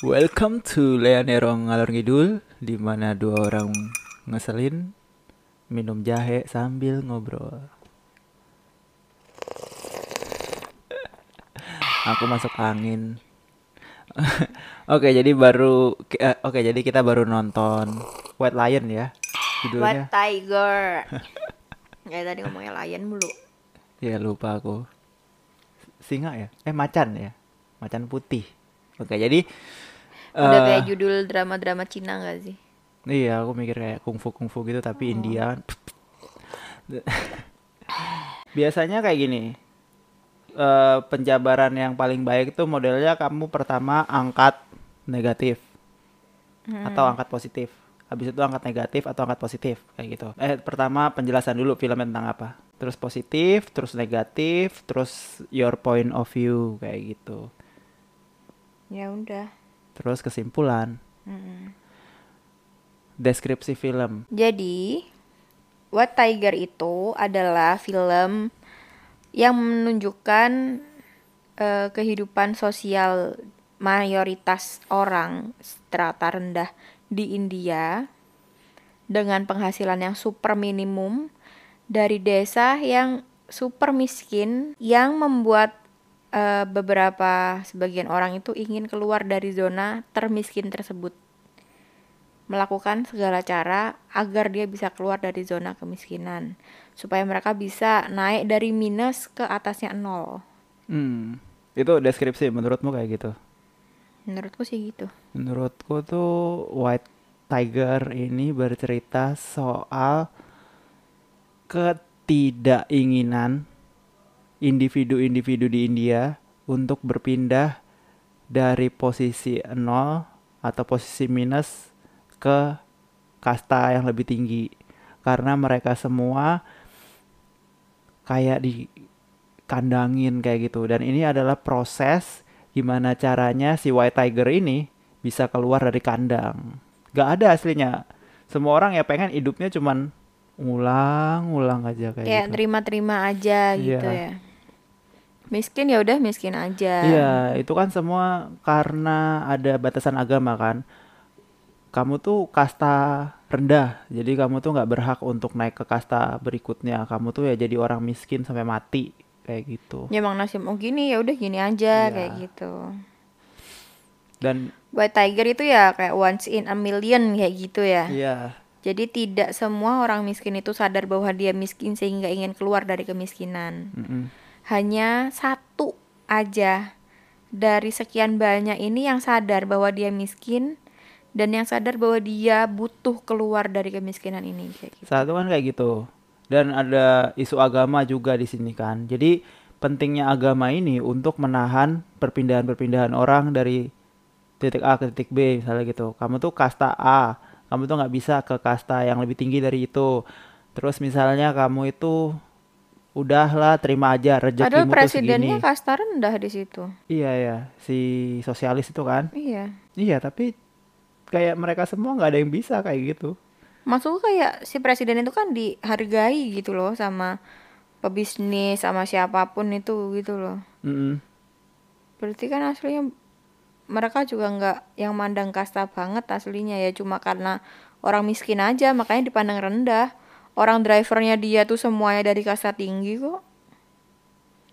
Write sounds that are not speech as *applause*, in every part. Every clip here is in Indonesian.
Welcome to Leonero Ngalor Ngidul di mana dua orang ngeselin minum jahe sambil ngobrol. Aku masuk angin. *laughs* Oke, jadi baru eh, oke, jadi kita baru nonton White Lion ya. Judulnya. White Tiger. *laughs* ya tadi ngomongnya lion mulu. Ya lupa aku. Singa ya? Eh macan ya? Macan putih. Oke, jadi Udah eh, kayak judul drama-drama Cina gak sih? Iya, aku mikir kayak kungfu kungfu gitu tapi India. Biasanya kayak gini. eh penjabaran yang paling baik itu modelnya kamu pertama angkat negatif atau angkat positif. Habis itu angkat negatif atau angkat positif kayak gitu. Eh pertama penjelasan dulu filmnya tentang apa. Terus positif, terus negatif, terus your point of view kayak gitu. Ya udah. Terus kesimpulan, Mm-mm. deskripsi film. Jadi, White Tiger itu adalah film yang menunjukkan eh, kehidupan sosial mayoritas orang strata rendah di India dengan penghasilan yang super minimum dari desa yang super miskin yang membuat eh, beberapa sebagian orang itu ingin keluar dari zona termiskin tersebut. Melakukan segala cara agar dia bisa keluar dari zona kemiskinan. Supaya mereka bisa naik dari minus ke atasnya nol. Hmm, itu deskripsi menurutmu kayak gitu? menurutku sih gitu. Menurutku tuh White Tiger ini bercerita soal ketidakinginan individu-individu di India untuk berpindah dari posisi nol atau posisi minus ke kasta yang lebih tinggi. Karena mereka semua kayak dikandangin kayak gitu. Dan ini adalah proses gimana caranya si White Tiger ini bisa keluar dari kandang. Gak ada aslinya. Semua orang ya pengen hidupnya cuman ngulang-ngulang aja kayak, kayak gitu. terima-terima aja gitu Iya. ya miskin ya udah miskin aja Iya, itu kan semua karena ada batasan agama kan. Kamu tuh kasta rendah, jadi kamu tuh nggak berhak untuk naik ke kasta berikutnya. Kamu tuh ya jadi orang miskin sampai mati kayak gitu. ya emang nasib mau gini ya udah gini aja Iya. kayak gitu Dan White Tiger itu ya kayak once in a million kayak gitu ya iya, jadi tidak semua orang miskin itu sadar bahwa dia miskin sehingga ingin keluar dari kemiskinan mm-mm. Hanya satu aja dari sekian banyak ini yang sadar bahwa dia miskin dan yang sadar bahwa dia butuh keluar dari kemiskinan ini kayak gitu. satu kan kayak gitu. Dan ada isu agama juga di sini kan. Jadi pentingnya agama ini untuk menahan perpindahan-perpindahan orang dari titik A ke titik B misalnya gitu. Kamu tuh kasta A, kamu tuh nggak bisa ke kasta yang lebih tinggi dari itu. Terus misalnya kamu itu udahlah terima aja Padahal rezekimu tuh presidennya kasta rendah di situ. Iya ya, si sosialis itu kan. Iya. Iya, tapi kayak mereka semua nggak ada yang bisa kayak gitu. Maksudku kayak si presiden itu kan dihargai gitu loh sama pebisnis sama siapa pun itu gitu loh. Mm-mm. Berarti kan aslinya mereka juga nggak yang mandang kasta banget aslinya ya cuma karena orang miskin aja makanya dipandang rendah. Orang drivernya dia tuh semuanya dari kasta tinggi kok.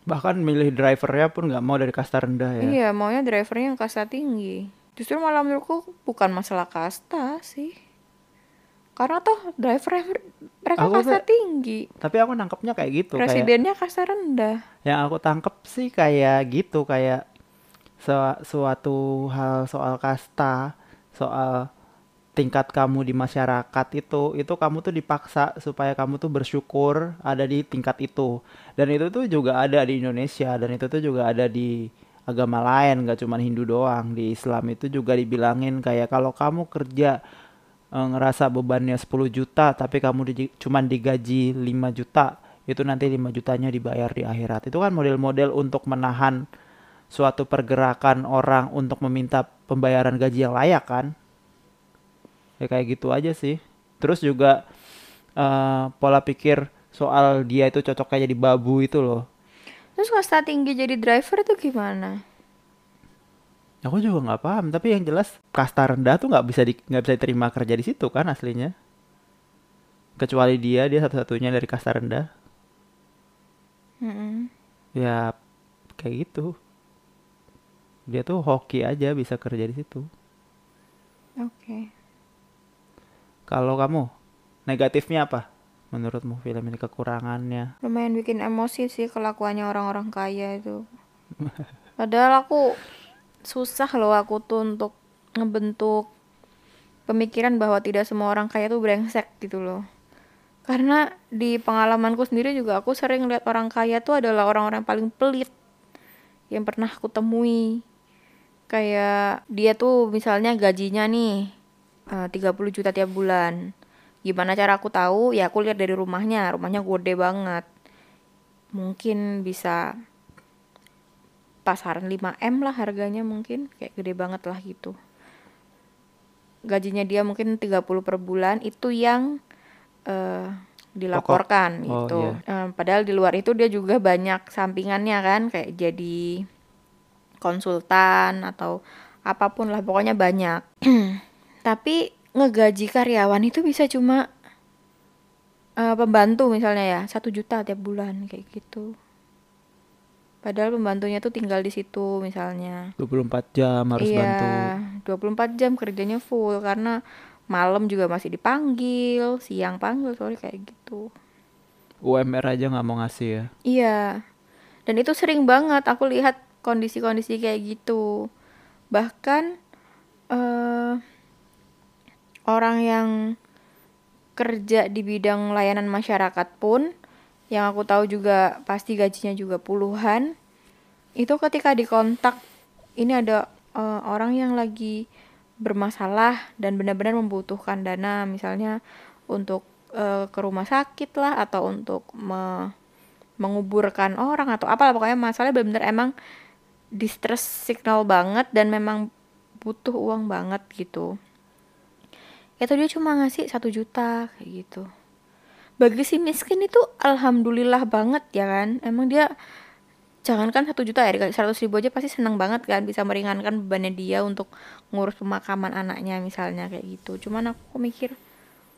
Bahkan milih drivernya pun nggak mau dari kasta rendah ya. Iya, maunya drivernya yang kasta tinggi. Justru malah menurutku bukan masalah kasta sih. Karena toh drivernya mer- mereka Aku kasta tuh- tinggi. Tapi aku nangkepnya kayak gitu, kayak Presidennya kasta rendah. yang aku tangkep sih kayak gitu, kayak su- suatu hal soal kasta, soal tingkat kamu di masyarakat itu, itu kamu tuh dipaksa supaya kamu tuh bersyukur ada di tingkat itu. Dan itu tuh juga ada di Indonesia dan itu tuh juga ada di agama lain, nggak cuma Hindu doang. Di Islam itu juga dibilangin kayak kalau kamu kerja eh, ngerasa bebannya 10 juta tapi kamu di, cuman digaji 5 juta itu nanti 5 jutanya dibayar di akhirat itu kan model-model untuk menahan suatu pergerakan orang untuk meminta pembayaran gaji yang layak kan ya kayak gitu aja sih terus juga eh, pola pikir soal dia itu cocoknya jadi babu itu loh Terus kasta tinggi jadi driver itu gimana? Aku juga nggak paham, tapi yang jelas kasta rendah tuh nggak bisa di, nggak bisa diterima kerja di situ kan aslinya. Kecuali dia, dia satu-satunya dari kasta rendah. Mm-mm. Ya kayak gitu. Dia tuh hoki aja bisa kerja di situ. Oke. Kalau kamu negatifnya apa? Menurutmu film ini kekurangannya? Lumayan bikin emosi sih kelakuannya orang-orang kaya itu. *laughs* Padahal aku susah loh aku tuh untuk ngebentuk pemikiran bahwa tidak semua orang kaya tuh brengsek gitu loh. Karena di pengalamanku sendiri juga aku sering lihat orang kaya tuh adalah orang-orang yang paling pelit yang pernah aku temui. Kayak dia tuh misalnya gajinya nih eh, 30 juta tiap bulan. Gimana cara aku tahu? Ya aku lihat dari rumahnya, rumahnya gede banget. Mungkin bisa pasaran 5M lah harganya mungkin, kayak gede banget lah gitu. Gajinya dia mungkin 30 per bulan itu yang eh, dilaporkan Oh, gitu. iya. Eh, padahal di luar itu dia juga banyak sampingannya kan, kayak jadi konsultan atau apa pun lah pokoknya banyak. *clears throat* Tapi ngegaji karyawan itu bisa cuma eh, pembantu misalnya ya satu juta tiap bulan kayak gitu. Padahal pembantunya tuh tinggal di situ misalnya. 24 jam harus bantu. Iya, 24 jam kerjanya full karena malam juga masih dipanggil, siang panggil, sorry kayak gitu. UMR aja nggak mau ngasih ya. Iya. Dan itu sering banget aku lihat kondisi-kondisi kayak gitu. Bahkan eh orang yang kerja di bidang layanan masyarakat pun yang aku tahu juga pasti gajinya juga puluhan. Itu ketika dikontak ini ada eh, orang yang lagi bermasalah dan benar-benar membutuhkan dana misalnya untuk eh, ke rumah sakit lah atau untuk me- menguburkan orang atau apalah pokoknya masalahnya benar-benar emang distress signal banget dan memang butuh uang banget gitu itu dia cuma ngasih satu juta kayak gitu. Bagi si miskin itu alhamdulillah banget ya kan? Emang dia jangankan satu juta ya dikasih seratus ribu aja pasti seneng banget kan bisa meringankan bebannya dia untuk ngurus pemakaman anaknya misalnya kayak gitu. Cuman aku mikir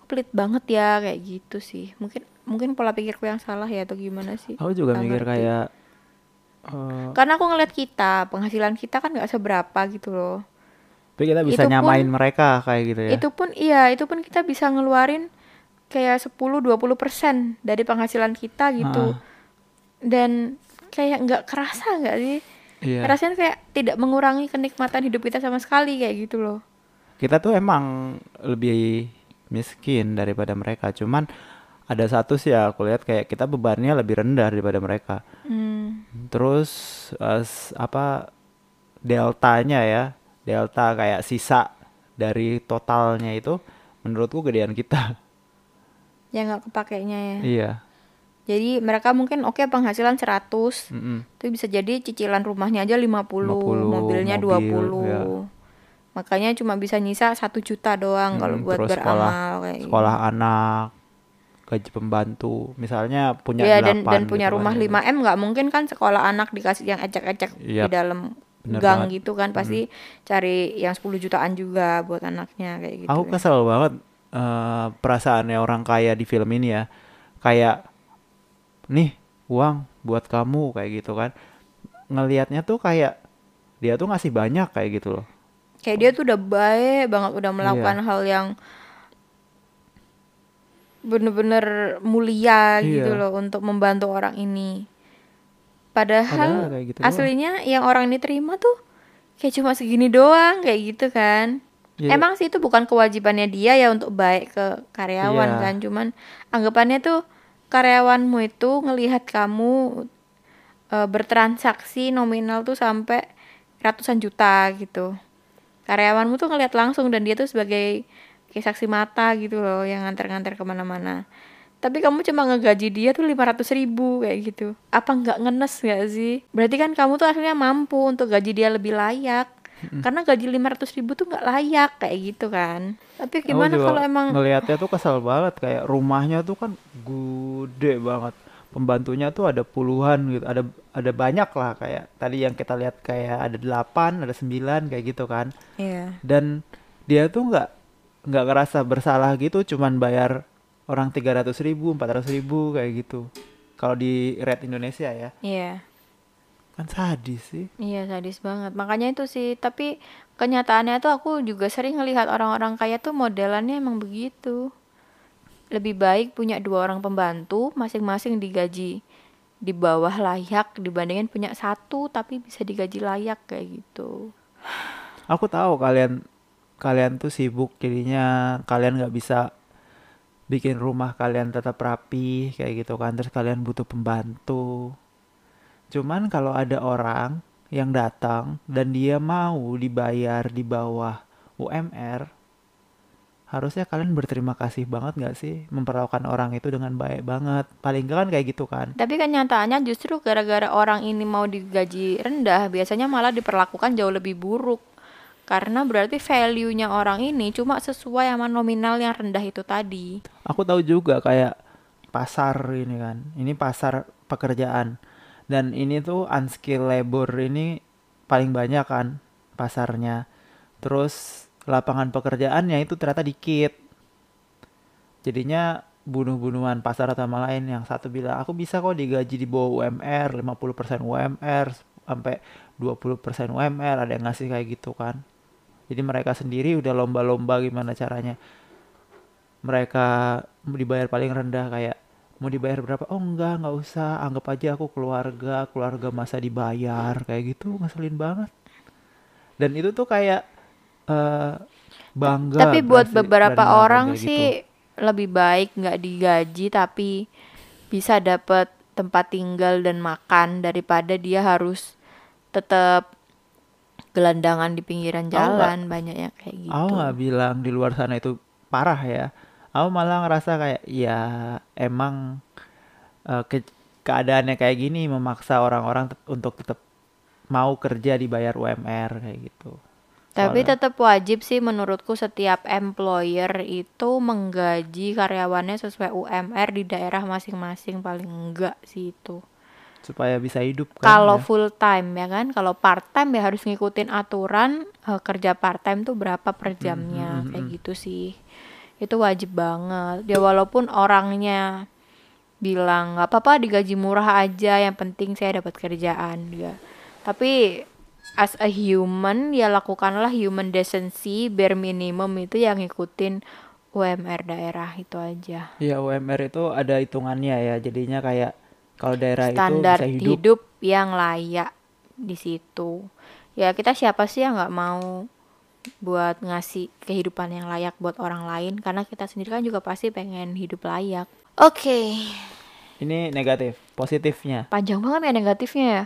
pelit banget ya kayak gitu sih. Mungkin mungkin pola pikirku yang salah ya atau gimana sih? Aku juga Nggak mikir ngerti. kayak eh, karena aku ngeliat kita penghasilan kita kan nggak seberapa gitu loh tapi kita bisa Itu pun- nyamain mereka kayak gitu ya. itu pun iya itu pun kita bisa ngeluarin kayak 10-20 persen dari penghasilan kita gitu Ah. dan kayak nggak kerasa nggak sih Iya. rasanya kayak tidak mengurangi kenikmatan hidup kita sama sekali kayak gitu loh Kita tuh emang lebih miskin daripada mereka. Cuman ada satu sih ya aku lihat kayak kita bebannya lebih rendah daripada mereka. hmm. Terus s- apa deltanya ya, delta kayak sisa dari totalnya itu menurutku gedean kita. *laughs* ya nggak kepakainya ya Iya. jadi mereka mungkin oke penghasilan 100 Mm-mm. Itu bisa jadi cicilan rumahnya aja 50, 50, mobilnya mobil, 20. ya. Makanya cuma bisa nyisa satu juta doang kalau Mm, buat terus beramal sekolah kayak gitu. sekolah anak, gaji pembantu, misalnya punya Iya dan delapan dan punya gitu kan rumah ya. 5M nggak mungkin kan sekolah anak dikasih yang ecek-ecek di Yap, dalam bener gang banget. gitu kan pasti cari yang 10 jutaan juga buat anaknya kayak gitu. Aku ya. kesel banget eh, perasaannya orang kaya di film ini ya. Kayak nih uang buat kamu kayak gitu kan. Ngelihatnya tuh kayak dia tuh ngasih banyak kayak gitu loh. Kayak dia tuh udah baik banget udah melakukan Iya. hal yang bener-bener mulia gitu Iya. loh untuk membantu orang ini. Padahal Padahal kayak gitu doang. aslinya yang orang ini terima tuh kayak cuma segini doang kayak gitu kan. Iya. Emang sih itu bukan kewajibannya dia ya untuk baik ke karyawan Iya. kan, cuman anggapannya tuh karyawanmu itu ngelihat kamu eh, bertransaksi nominal tuh sampai ratusan juta gitu. Karyawanmu tuh ngelihat langsung dan dia tuh sebagai kayak saksi mata gitu loh yang nganter-nganter ke mana-mana. Tapi kamu cuma ngegaji dia tuh 500 ribu kayak gitu. Apa nggak ngenes nggak sih? Berarti kan kamu tuh aslinya mampu untuk gaji dia lebih layak. Karena gaji 500 ribu tuh nggak layak kayak gitu kan. Tapi gimana kalau emang ngelihatnya tuh kesel banget kayak rumahnya tuh kan gede banget. pembantunya tuh ada puluhan gitu ada ada banyak lah kayak tadi yang kita lihat kayak ada delapan ada sembilan kayak gitu kan Iya. dan dia tuh nggak nggak ngerasa bersalah gitu cuman bayar orang tiga ratus ribu empat ratus ribu kayak gitu kalau di rate Indonesia ya Iya. kan sadis sih Iya sadis banget. Makanya itu sih. Tapi kenyataannya tuh aku juga sering ngelihat orang-orang kaya tuh modelannya emang begitu. Lebih baik punya dua orang pembantu, masing-masing digaji di bawah layak dibandingin punya satu tapi bisa digaji layak kayak gitu. aku tahu kalian kalian tuh sibuk jadinya kalian nggak bisa bikin rumah kalian tetap rapi kayak gitu kan. Terus kalian butuh pembantu. Cuman kalau ada orang yang datang dan dia mau dibayar di bawah UMR harusnya kalian berterima kasih banget nggak sih? Memperlakukan orang itu dengan baik banget. Paling nggak kan kayak gitu kan. Tapi kenyataannya justru gara-gara orang ini mau digaji rendah, biasanya malah diperlakukan jauh lebih buruk. Karena berarti value-nya orang ini cuma sesuai sama nominal yang rendah itu tadi. aku tahu juga kayak pasar ini kan. Ini pasar pekerjaan. Dan ini tuh unskilled labor ini paling banyak kan pasarnya. Terus lapangan pekerjaannya itu ternyata dikit. Jadinya bunuh-bunuhan pasar sama lain yang satu bilang aku bisa kok digaji di bawah UMR 50% UMR sampai 20% UMR ada yang ngasih kayak gitu kan jadi mereka sendiri udah lomba-lomba gimana caranya. Mereka dibayar paling rendah kayak mau dibayar berapa? Oh enggak nggak usah anggap aja aku keluarga keluarga masa dibayar. Kayak gitu ngeselin banget. Dan itu tuh kayak eh, bangga Tapi buat beberapa orang kayak gitu. sih lebih baik nggak digaji tapi bisa dapat tempat tinggal dan makan daripada dia harus tetap gelandangan di pinggiran jalan banyak yang kayak gitu. Aku nggak bilang di luar sana itu parah ya. Aku malah ngerasa kayak ya emang eh, ke- keadaannya kayak gini memaksa orang-orang tet- untuk tetap mau kerja dibayar UMR kayak gitu. Tapi Soalnya- tetap wajib sih menurutku setiap employer itu menggaji karyawannya sesuai UMR di daerah masing-masing paling enggak sih itu. Supaya bisa hidup kan. Kalau ya. full time ya kan, kalau part time ya harus ngikutin aturan eh, kerja part time tuh berapa per jamnya mm, kayak mm. gitu sih. Itu wajib banget. Ya walaupun orangnya bilang nggak apa-apa digaji murah aja, yang penting saya dapat kerjaan ya. Tapi as a human ya lakukanlah human decency bare minimum itu yang ngikutin UMR daerah itu aja. Ya UMR itu ada hitungannya ya. Jadinya kayak kalau daerah standar itu bisa hidup. hidup. yang layak di situ. Ya kita siapa sih yang nggak mau buat ngasih kehidupan yang layak buat orang lain karena kita sendiri kan juga pasti pengen hidup layak. Oke, Ini negatif, positifnya. panjang banget ya negatifnya ya.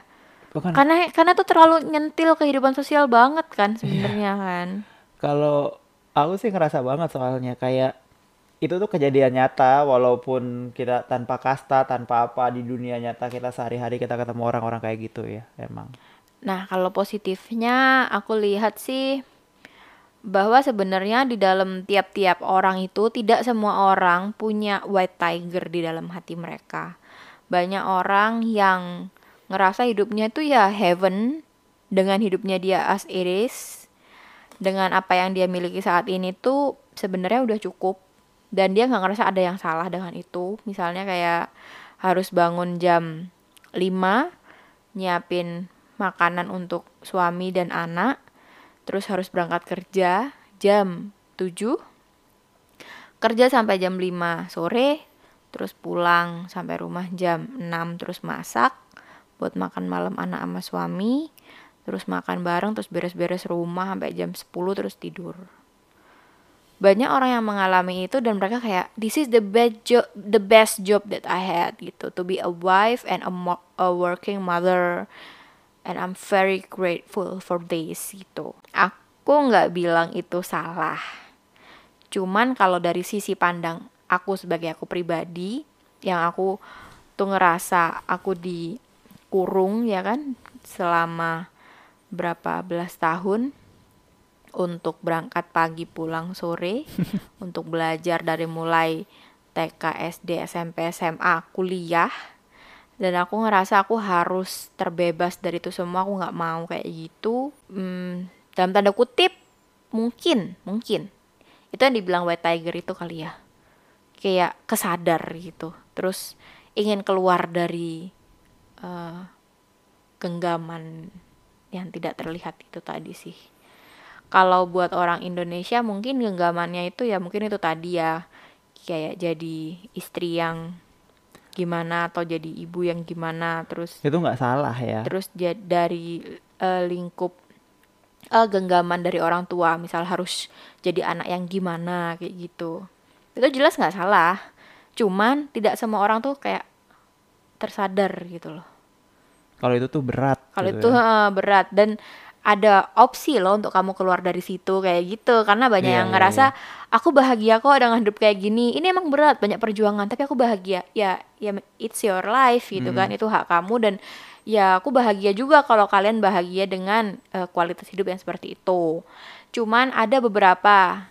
Bukan Karena karena tuh terlalu nyentil kehidupan sosial banget Iya. kan sebenarnya kan. Kalau aku sih ngerasa banget soalnya kayak itu tuh kejadian nyata walaupun kita tanpa kasta, tanpa apa di dunia nyata kita sehari-hari kita ketemu orang-orang kayak gitu ya, emang. Nah, kalau positifnya aku lihat sih bahwa sebenarnya di dalam tiap-tiap orang itu tidak semua orang punya white tiger di dalam hati mereka. Banyak orang yang ngerasa hidupnya itu ya heaven dengan hidupnya dia as it dengan apa yang dia miliki saat ini tuh sebenarnya udah cukup dan dia nggak ngerasa ada yang salah dengan itu. Misalnya kayak harus bangun jam 5 nyiapin makanan untuk suami dan anak, terus harus berangkat kerja jam 7, kerja sampai jam 5 sore, terus pulang sampai rumah jam 6, terus masak buat makan malam anak sama suami, terus makan bareng, terus beres-beres rumah sampai jam 10, terus tidur. Banyak orang yang mengalami itu dan mereka kayak this is the best job the best job that I had gitu to be a wife and a, mo- a working mother and I'm very grateful for this gitu. Aku nggak bilang itu salah. Cuman kalau dari sisi pandang aku sebagai aku pribadi yang aku tuh ngerasa aku dikurung ya kan selama berapa belas tahun untuk berangkat pagi pulang sore *laughs* untuk belajar dari mulai TK, SD, SMP, SMA, kuliah. Dan aku ngerasa aku harus terbebas dari itu semua aku nggak mau kayak gitu. Hmm, dalam tanda kutip mungkin mungkin. Itu yang dibilang white tiger itu kali ya. Kayak kesadar gitu. Terus ingin keluar dari uh, genggaman yang tidak terlihat itu tadi sih kalau buat orang Indonesia mungkin genggamannya itu ya mungkin itu tadi ya kayak jadi istri yang gimana atau jadi ibu yang gimana terus itu nggak salah ya. terus dari uh, lingkup uh, genggaman dari orang tua misal harus jadi anak yang gimana kayak gitu. Itu jelas nggak salah cuman tidak semua orang tuh kayak tersadar gitu loh. Kalau itu tuh berat kalau gitu itu ya. berat. Dan ada opsi loh untuk kamu keluar dari situ kayak gitu. Karena banyak Iya, yang iya, ngerasa iya. aku bahagia kok dengan hidup kayak gini. Ini emang berat banyak perjuangan tapi aku bahagia. Ya ya it's your life gitu kan Hmm. itu hak kamu. Dan ya aku bahagia juga kalau kalian bahagia dengan eh, kualitas hidup yang seperti itu. Cuman ada beberapa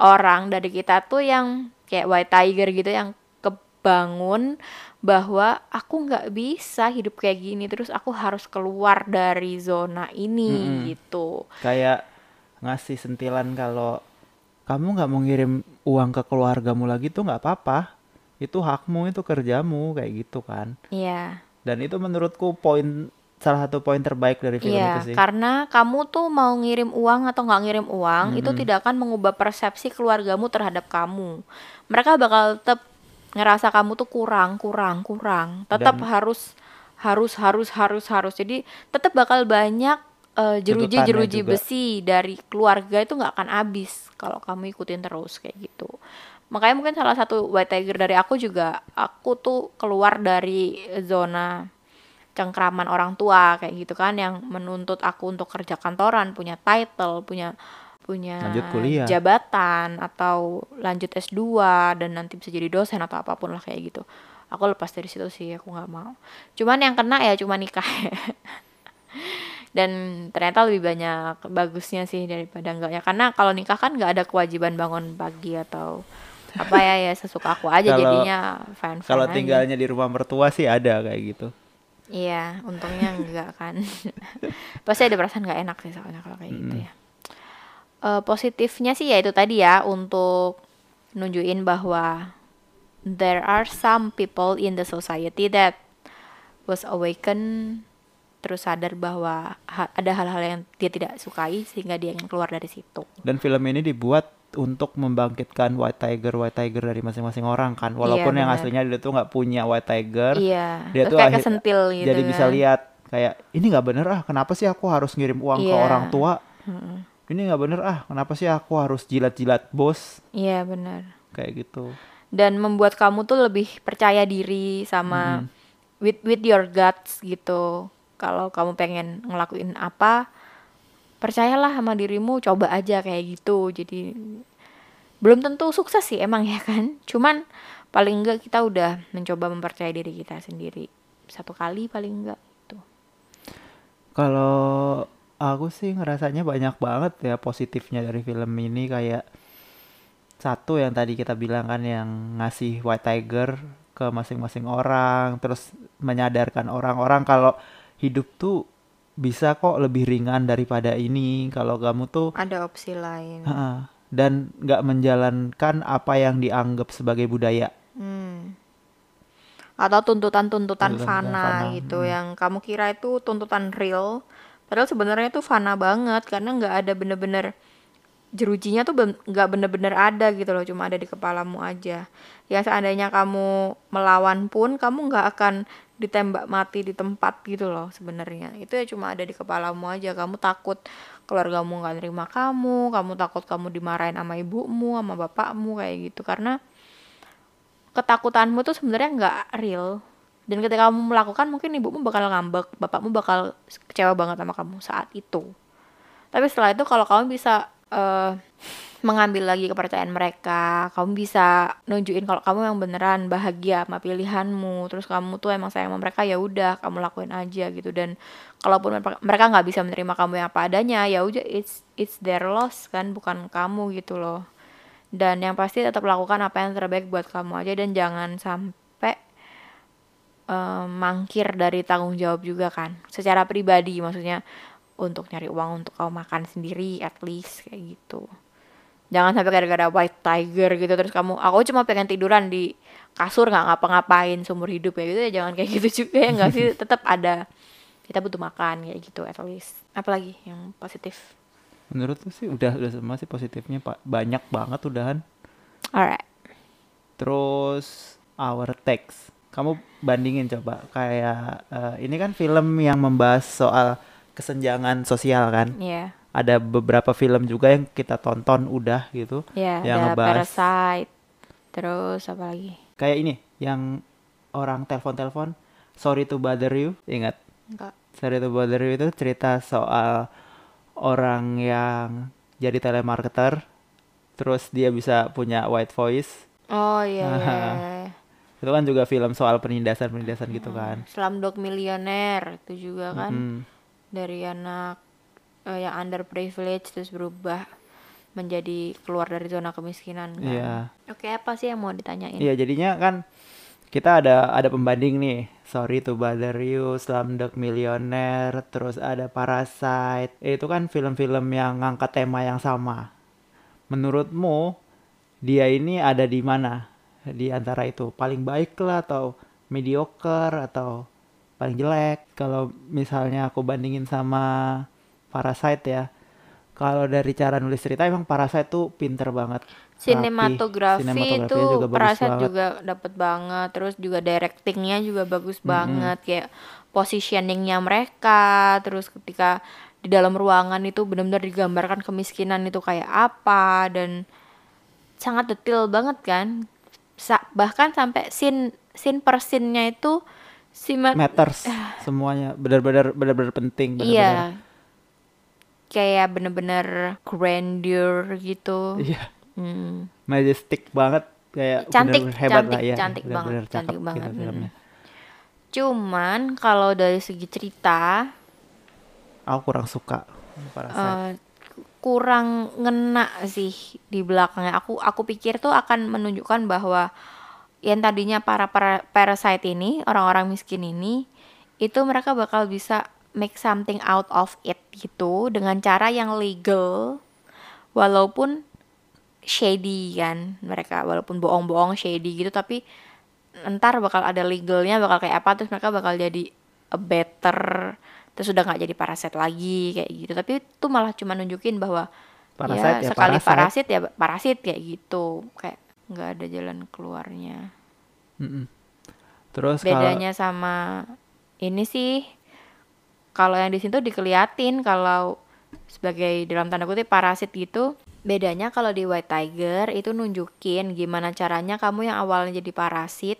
orang dari kita tuh yang kayak white tiger gitu yang kebangun bahwa aku nggak bisa hidup kayak gini terus aku harus keluar dari zona ini Mm-mm. gitu kayak ngasih sentilan kalau kamu nggak mau ngirim uang ke keluargamu lagi tuh nggak apa-apa itu hakmu itu kerjamu kayak gitu kan Iya, dan itu menurutku poin salah satu poin terbaik dari film iya, itu sih karena kamu tuh mau ngirim uang atau nggak ngirim uang, itu Mm-mm. tidak akan mengubah persepsi keluargamu terhadap kamu. Mereka bakal tetap ngerasa kamu tuh kurang, kurang, kurang. Tetap Dan- harus, harus, harus, harus, harus. Jadi tetap bakal banyak eh, jeruji-jeruji juga. besi dari keluarga itu nggak akan habis kalau kamu ikutin terus kayak gitu. Makanya mungkin salah satu white tiger dari aku juga, aku tuh keluar dari zona cengkraman orang tua kayak gitu kan yang menuntut aku untuk kerja kantoran, punya title, punya punya Lanjut kuliah. jabatan atau lanjut S2 dan nanti bisa jadi dosen atau apa pun lah kayak gitu. Aku lepas dari situ sih, aku nggak mau. Cuman yang kena ya cuma nikah. *laughs* dan ternyata lebih banyak bagusnya sih daripada enggaknya karena kalau nikah kan nggak ada kewajiban bangun pagi atau apa ya ya sesuka aku aja Kalau- jadinya fine fine kalau tinggalnya di rumah mertua sih ada kayak gitu Iya, untungnya enggak kan. *laughs* Pasti ada perasaan nggak enak sih soalnya kalau kayak gitu ya. Eh, positifnya sih ya itu tadi ya untuk nunjukin bahwa there are some people in the society that was awakened terus sadar bahwa ha- ada hal-hal yang dia tidak sukai sehingga dia ingin keluar dari situ. dan film ini dibuat untuk membangkitkan white tiger white tiger dari masing-masing orang kan walaupun yang benar. aslinya dia tuh nggak punya white tiger Iya, dia terus tuh kayak kesentil gitu jadi bisa kan. lihat kayak ini nggak bener ah kenapa sih aku harus ngirim uang ke Iya. orang tua ini nggak bener ah kenapa sih aku harus jilat-jilat bos Iya, benar. kayak gitu dan membuat kamu tuh lebih percaya diri sama with with your guts gitu. Kalau kamu pengen ngelakuin apa, percayalah sama dirimu, coba aja kayak gitu. Jadi belum tentu sukses sih emang ya kan. *laughs* Cuman paling enggak kita udah mencoba mempercayai diri kita sendiri satu kali paling enggak gitu. Kalau aku sih ngerasanya banyak banget ya positifnya dari film ini kayak satu yang tadi kita bilang kan yang ngasih white tiger ke masing-masing orang terus menyadarkan orang-orang kalau hidup tuh bisa kok lebih ringan daripada ini kalau kamu tuh Ada opsi lain. Heeh. dan nggak menjalankan apa yang dianggap sebagai budaya Hmm. Atau tuntutan-tuntutan Tuntutan fana fana, gitu hmm. yang kamu kira itu tuntutan real, padahal sebenarnya itu fana banget karena nggak ada bener-bener jerujinya tuh nggak bener-bener ada gitu loh, cuma ada di kepalamu aja. Ya seandainya kamu melawan pun kamu nggak akan ditembak mati di tempat gitu loh sebenarnya. Itu ya cuma ada di kepalamu aja. Kamu takut keluargamu nggak nerima kamu, kamu takut kamu dimarahin sama ibumu, sama bapakmu kayak gitu karena ketakutanmu tuh sebenarnya nggak real dan ketika kamu melakukan mungkin ibumu bakal ngambek bapakmu bakal kecewa banget sama kamu saat itu. Tapi setelah itu kalau kamu bisa eh, mengambil lagi kepercayaan mereka kamu bisa nunjukin kalau kamu yang beneran bahagia sama pilihanmu terus kamu tuh emang sayang sama mereka ya udah kamu lakuin aja gitu. Dan kalaupun mereka nggak bisa menerima kamu yang apa adanya ya udah it's it's their loss kan bukan kamu gitu loh. Dan yang pasti tetap lakukan apa yang terbaik buat kamu aja dan jangan sampai eh, mangkir dari tanggung jawab juga kan secara pribadi maksudnya untuk nyari uang untuk kamu makan sendiri at least kayak gitu jangan sampai gara-gara white tiger gitu terus kamu aku cuma pengen tiduran di kasur nggak ngapa-ngapain seumur hidup ya gitu ya jangan kayak gitu juga ya nggak sih *laughs* tetap ada kita butuh makan kayak gitu at least apalagi yang positif Menurutku sih udah udah semua sih positifnya Pak. Banyak banget udahan. alright Terus Our Text. Kamu bandingin coba kayak eh, ini kan film yang membahas soal kesenjangan sosial kan. ya Ada beberapa film juga yang kita tonton udah gitu. ya yang ngebahas parasite terus apa lagi kayak ini yang orang telepon-telepon Sorry to bother you, ingat? enggak Sorry to bother you itu cerita soal orang yang jadi telemarketer terus dia bisa punya white voice. oh iya iya, iya. *laughs* Itu kan juga film soal penindasan-penindasan gitu kan. Slumdog Millionaire itu juga kan Mm. dari anak eh, yang underprivileged terus berubah menjadi keluar dari zona kemiskinan kan. Iya. Oke, apa sih yang mau ditanyain? Iya, jadinya kan kita ada ada pembanding nih. Sorry to bother you, Slumdog Millionaire, terus ada Parasite. Eh, Itu kan film-film yang ngangkat tema yang sama. Menurutmu dia ini ada di mana? Di antara itu paling baik lah atau mediocre atau paling jelek? Kalau misalnya aku bandingin sama Parasite ya. Kalau dari cara nulis cerita emang Parasite tuh pinter banget. Rapi. Sinematografi itu juga banget. juga dapat banget, terus juga directingnya juga bagus banget, kayak positioningnya mereka, terus ketika di dalam ruangan itu benar-benar digambarkan kemiskinan itu kayak apa dan sangat detail banget kan, Sa- bahkan sampai scene scene per scene-nya itu simet matters. Semuanya. Benar-benar benar-benar penting benar-benar. Iya. Kayak bener-bener grandeur gitu. iya. Hmm. majestic banget. Kayak Cantik, benar-benar hebat cantik, lah ya. cantik benar-benar banget, cakep cantik gitu banget, filmnya. Cuman kalau dari segi cerita aku kurang suka. Parasite eh, kurang ngena sih di belakangnya. Aku aku pikir tuh akan menunjukkan bahwa yang tadinya para, para parasite ini, orang-orang miskin ini, itu mereka bakal bisa make something out of it gitu dengan cara yang legal walaupun shady kan mereka walaupun bohong-bohong shady gitu tapi ntar bakal ada legalnya bakal kayak apa terus mereka bakal jadi a better terus udah nggak jadi parasit lagi kayak gitu. Tapi itu malah cuma nunjukin bahwa Parasite ya, ya sekali parasit. ya parasit kayak gitu. Kayak nggak ada jalan keluarnya. Mm-mm. terus kalau bedanya sama ini sih kalau yang di situ dikeliatin kalau sebagai dalam tanda kutip parasit gitu bedanya kalau di White Tiger itu nunjukin gimana caranya kamu yang awalnya jadi parasit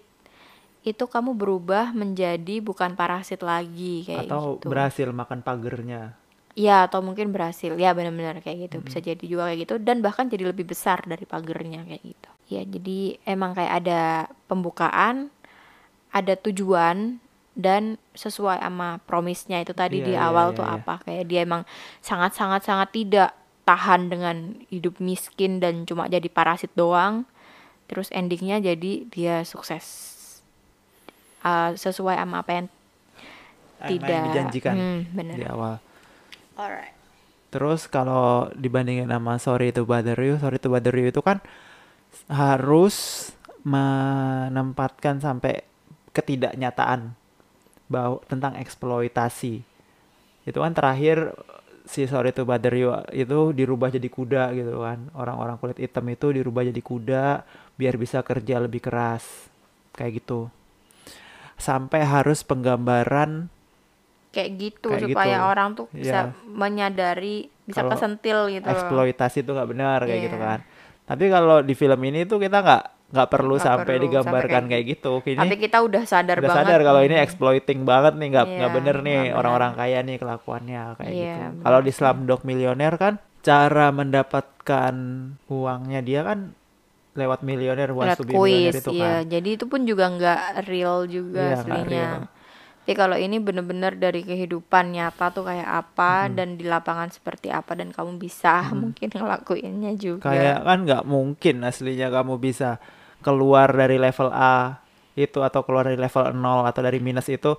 itu kamu berubah menjadi bukan parasit lagi kayak atau gitu. berhasil makan pagernya. Ya atau mungkin berhasil. Ya benar-benar kayak gitu. Bisa jadi juga kayak gitu. Dan bahkan jadi lebih besar dari pagernya kayak gitu. Ya jadi emang kayak ada pembukaan ada tujuan dan sesuai sama promisnya itu tadi Iya, di iya, awal iya, tuh iya. apa. Kayak dia emang sangat sangat sangat tidak tahan dengan hidup miskin dan cuma jadi parasit doang. Terus endingnya jadi dia sukses Uh, sesuai sama apa yang Apa yang tidak dijanjikan Hmm, bener. di awal Alright. Terus kalau dibandingin sama Sorry to Bother You, Sorry to Bother You itu kan harus menempatkan sampai ketidaknyataan bahwa tentang eksploitasi. Itu kan terakhir si Sorry to Bother You itu dirubah jadi kuda gitu kan. Orang-orang kulit hitam itu dirubah jadi kuda biar bisa kerja lebih keras. Kayak gitu. Sampai harus penggambaran kayak gitu Kayak supaya gitu. orang tuh bisa Iya. menyadari bisa Kalau kesentil gitu eksploitasi itu nggak benar kayak gitu Iya. kan. Tapi kalau di film ini tuh kita nggak nggak perlu Nggak sampai perlu digambarkan sampai kayak gitu. Kini Tapi kita udah sadar udah banget. sadar kalau ini exploiting banget nih nggak nggak Iya, bener nih orang-orang kaya nih kelakuannya kayak Iya, gitu. Kalau di. Slumdog Millionaire kan cara mendapatkan uangnya dia kan lewat milioner wants Lihat to be millionaire kuis, itu iya. kan. Jadi itu pun juga nggak real juga Iya, aslinya. real. Tapi kalau ini bener-bener dari kehidupan nyata tuh kayak apa dan di lapangan seperti apa dan kamu bisa *laughs* mungkin ngelakuinnya juga. Kayak kan nggak mungkin aslinya kamu bisa keluar dari level A itu atau keluar dari level 0 atau dari minus itu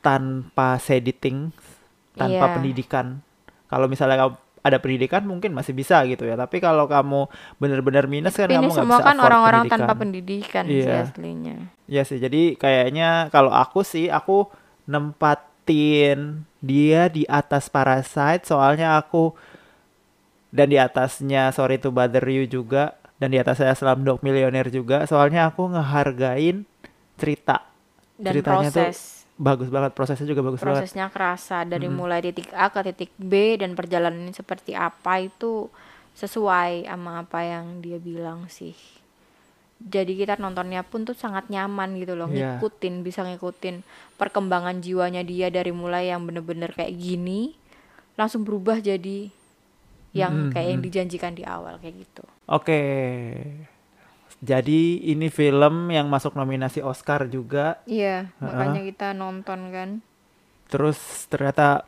tanpa sediting, tanpa Iya. pendidikan. Kalau misalnya kamu ada pendidikan mungkin masih bisa gitu ya. Tapi kalau kamu benar-benar minus kan ini kamu nggak semua bisa kan orang-orang pendidikan. tanpa pendidikan sih Iya. aslinya. Iya sih, jadi kayaknya kalau aku sih aku nempatin dia di atas Parasite soalnya aku dan di atasnya Sorry to Bother You juga dan di atasnya Slumdog Millionaire juga soalnya aku ngehargain cerita. Dan Ceritanya tuh proses bagus banget, prosesnya juga bagus banget. prosesnya kerasa dari Mm-mm. mulai titik A ke titik B dan perjalanannya seperti apa itu sesuai sama apa yang dia bilang sih. Jadi kita nontonnya pun tuh sangat nyaman gitu loh, Iya. ngikutin, bisa ngikutin perkembangan jiwanya dia dari mulai yang bener-bener kayak gini, langsung berubah jadi yang Mm-mm, kayak yang dijanjikan di awal kayak gitu. Oke. Jadi ini film yang masuk nominasi Oscar juga Iya, makanya kita nonton kan. Terus ternyata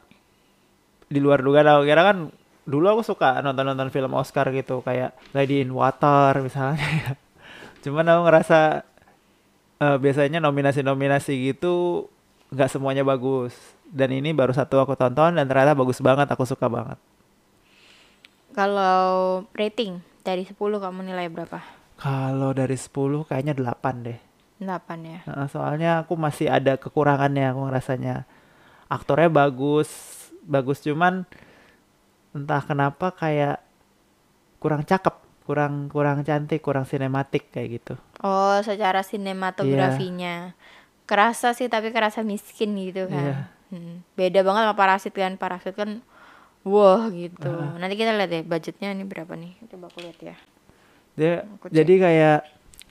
di luar dugaan aku kira kan dulu aku suka nonton-nonton film Oscar gitu kayak Lady in Water misalnya. *laughs* Cuman aku ngerasa eh, biasanya nominasi-nominasi gitu nggak semuanya bagus. Dan ini baru satu aku tonton dan ternyata bagus banget, aku suka banget. Kalau rating dari 10 kamu nilai berapa? Kalau dari 10 kayaknya 8 deh. 8 ya. Soalnya aku masih ada kekurangannya aku ngerasanya. Aktornya bagus, bagus cuman entah kenapa kayak kurang cakep, kurang kurang cantik, kurang sinematik kayak gitu. Oh, secara sinematografinya. Kerasa sih tapi kerasa miskin gitu kan. Iya. Hmm. Beda banget sama Parasit kan. Parasit kan wah gitu. Nanti kita lihat deh budgetnya ini berapa nih. Coba aku lihat ya. Dia, jadi kayak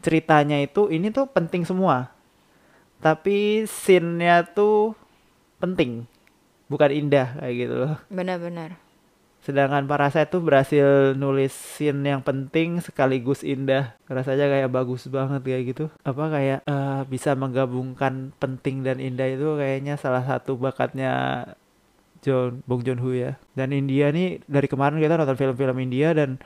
ceritanya itu ini tuh penting semua. Tapi scene-nya tuh penting. Bukan indah kayak gitu loh. Benar-benar. Sedangkan Parasite tuh berhasil nulis scene yang penting sekaligus indah. Rasanya kayak bagus banget kayak gitu. Apa kayak eh, bisa menggabungkan penting dan indah itu kayaknya salah satu bakatnya John Bong Joon Ho ya. Dan India nih dari kemarin kita nonton film-film India dan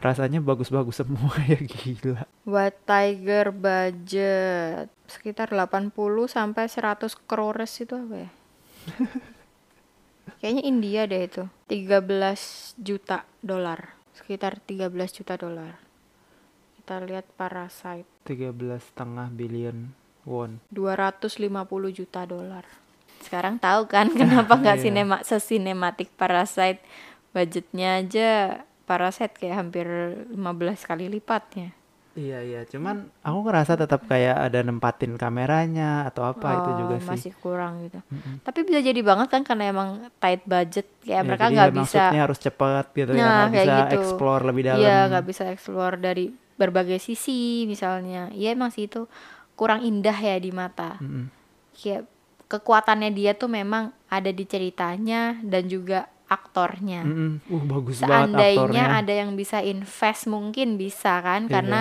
rasanya bagus-bagus semua *laughs* ya gila. White Tiger budget sekitar 80 sampai 100 crores itu apa ya? *laughs* Kayaknya India deh itu. 13 juta dolar. Sekitar 13 juta dolar. Kita lihat Parasite 13 setengah billion won. 250 juta dolar. Sekarang tahu kan *laughs* kenapa nggak Iya. sinema sesinematik Parasite? Budgetnya aja Parasite kayak hampir 15 kali lipatnya. Iya iya, cuman aku ngerasa tetap kayak ada nempatin kameranya atau apa itu Oh, juga sih. masih kurang gitu. Mm-mm. Tapi bisa jadi banget kan karena emang tight budget kayak Ya, mereka jadi nggak ya bisa maksudnya harus cepat gitu ya, Nah, nggak kayak bisa gitu. explore lebih dalam. Iya, nggak bisa explore dari berbagai sisi misalnya. Iya emang sih itu kurang indah ya di mata. Mm-mm. Kayak kekuatannya dia tuh memang ada di ceritanya dan juga aktornya. Mm-mm. Uh bagus banget Seandainya aktornya. ada yang bisa invest mungkin bisa kan Iya. karena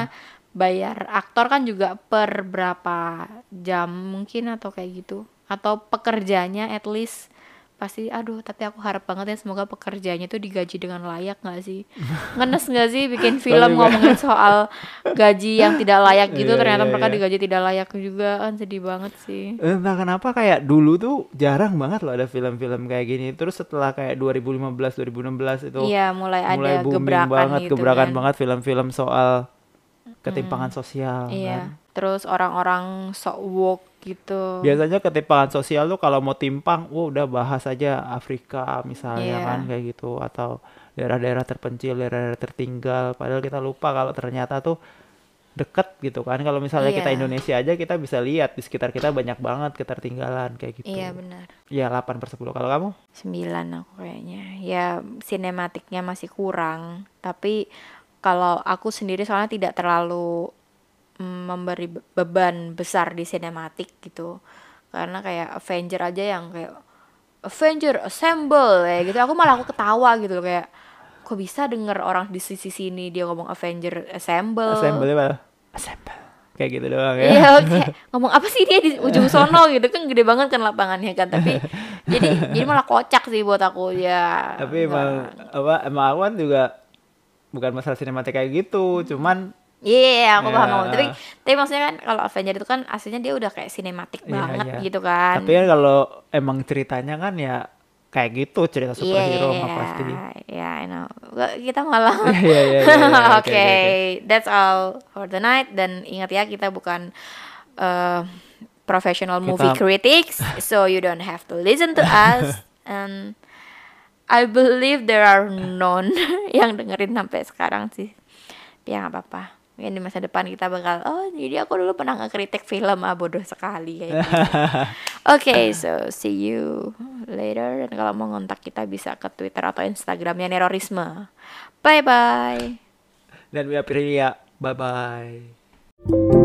bayar aktor kan juga per berapa jam mungkin atau kayak gitu atau pekerjanya at least pasti aduh tapi aku harap banget ya semoga pekerjaannya tuh digaji dengan layak nggak sih ngenes nggak sih bikin *laughs* film ngomongin soal gaji yang tidak layak gitu Iya, ternyata iya, mereka iya. digaji tidak layak juga kan sedih banget sih Entah kenapa kayak dulu tuh jarang banget loh ada film-film kayak gini. Terus setelah kayak 2015 2016 itu iya mulai ada mulai booming gebrakan banget, gitu gebrakan kan. banget film-film soal ketimpangan sosial iya kan. terus orang-orang sok woke gitu Biasanya ketimpangan sosial tuh kalau mau timpang, wah udah bahas aja Afrika misalnya Iya. kan kayak gitu atau daerah-daerah terpencil, daerah-daerah tertinggal. Padahal kita lupa kalau ternyata tuh deket gitu kan. Kalau misalnya kita Iya. Indonesia aja kita bisa lihat di sekitar kita banyak banget ketertinggalan kayak gitu. iya benar Ya 8 per 10. Kalau kamu? 9 aku kayaknya. Ya sinematiknya masih kurang, tapi kalau aku sendiri soalnya tidak terlalu mm, memberi be- beban besar di sinematik gitu. Karena kayak Avenger aja yang kayak Avenger Assemble ya gitu. Aku malah aku ketawa gitu loh kayak kok bisa denger orang di sisi sini dia ngomong Avenger Assemble. Assemble apa? Assemble. Kayak gitu doang ya. Iya oke *laughs* ngomong apa sih dia di ujung sono gitu kan gede banget kan lapangannya kan tapi *laughs* jadi jadi malah kocak sih buat aku ya. Tapi emang apa emang aku kan juga bukan masalah sinematik kayak gitu, cuman Iya, aku paham Ya. kamu. Tapi, tapi maksudnya kan kalau Avenger itu kan aslinya dia udah kayak sinematik Iya, banget iya. gitu kan. Tapi kan kalau emang ceritanya kan ya kayak gitu cerita Iya, superhero iya, mah pasti. iya, I know. Kita malah. *laughs* Iya, iya, iya, iya, *laughs* oke, that's all for the night. Dan ingat ya, kita bukan uh, professional movie Kita- critics, so you don't have to listen to *laughs* us. And I believe there are none *laughs* yang dengerin sampai sekarang sih. Ya nggak apa-apa. Mungkin di masa depan kita bakal, oh jadi aku dulu pernah ngekritik film, ah bodoh sekali kayak gitu. *laughs* Oke, so see you later. Dan kalau mau ngontak kita bisa ke Twitter atau Instagramnya Nerorisme. Bye bye. Dan Wia Priya, bye bye.